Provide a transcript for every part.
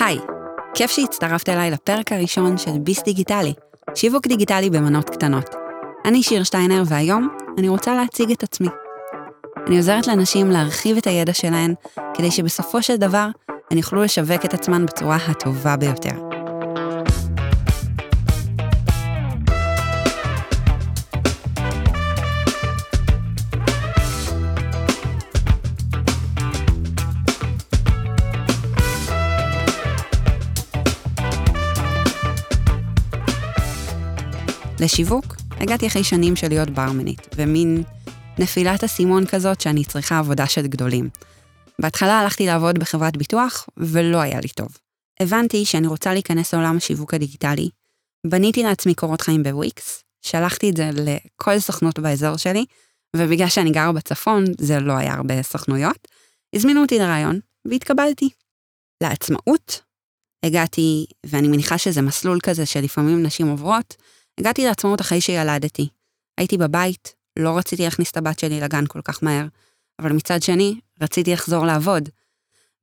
היי, כיף שהצטרפת אליי לפרק הראשון של ביס דיגיטלי, שיווק דיגיטלי במנות קטנות. אני שיר שטיינר והיום אני רוצה להציג את עצמי. אני עוזרת לאנשים להרחיב את הידע שלהן, כדי שבסופו של דבר הן יוכלו לשווק את עצמן בצורה הטובה ביותר. לשיווק, הגעתי אחרי שנים של להיות ברמנית, ומין נפילת אסימון כזאת שאני צריכה עבודה של גדולים. בהתחלה הלכתי לעבוד בחברת ביטוח, ולא היה לי טוב. הבנתי שאני רוצה להיכנס לעולם השיווק הדיגיטלי, בניתי לעצמי קורות חיים בוויקס, שלחתי את זה לכל סוכנות באזור שלי, ובגלל שאני גרה בצפון, זה לא היה הרבה סוכנויות, הזמינו אותי לרעיון, והתקבלתי. לעצמאות, הגעתי, ואני מניחה שזה מסלול כזה שלפעמים נשים עוברות, הגעתי לעצמאות אחרי שילדתי. הייתי בבית, לא רציתי להכניס את הבת שלי לגן כל כך מהר, אבל מצד שני, רציתי לחזור לעבוד.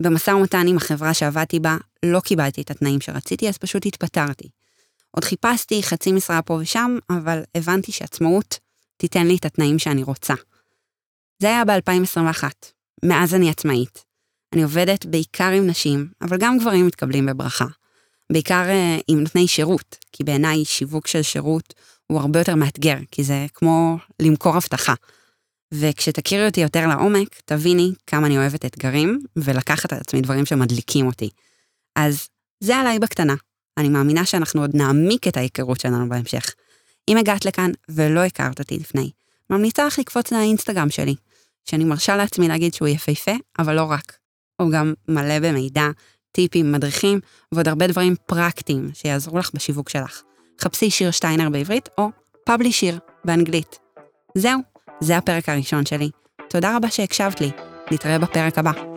במשא ומתן עם החברה שעבדתי בה, לא קיבלתי את התנאים שרציתי, אז פשוט התפטרתי. עוד חיפשתי חצי משרה פה ושם, אבל הבנתי שעצמאות תיתן לי את התנאים שאני רוצה. זה היה ב-2021. מאז אני עצמאית. אני עובדת בעיקר עם נשים, אבל גם גברים מתקבלים בברכה. בעיקר uh, עם נותני שירות, כי בעיניי שיווק של שירות הוא הרבה יותר מאתגר, כי זה כמו למכור הבטחה. וכשתכירי אותי יותר לעומק, תביני כמה אני אוהבת אתגרים, ולקחת על עצמי דברים שמדליקים אותי. אז זה עליי בקטנה. אני מאמינה שאנחנו עוד נעמיק את ההיכרות שלנו בהמשך. אם הגעת לכאן ולא הכרת אותי לפני, ממליצה לך לקפוץ לאינסטגרם שלי, שאני מרשה לעצמי להגיד שהוא יפהפה, אבל לא רק. הוא גם מלא במידע, טיפים, מדריכים ועוד הרבה דברים פרקטיים שיעזרו לך בשיווק שלך. חפשי שיר שטיינר בעברית או פאבלי שיר באנגלית. זהו, זה הפרק הראשון שלי. תודה רבה שהקשבת לי. נתראה בפרק הבא.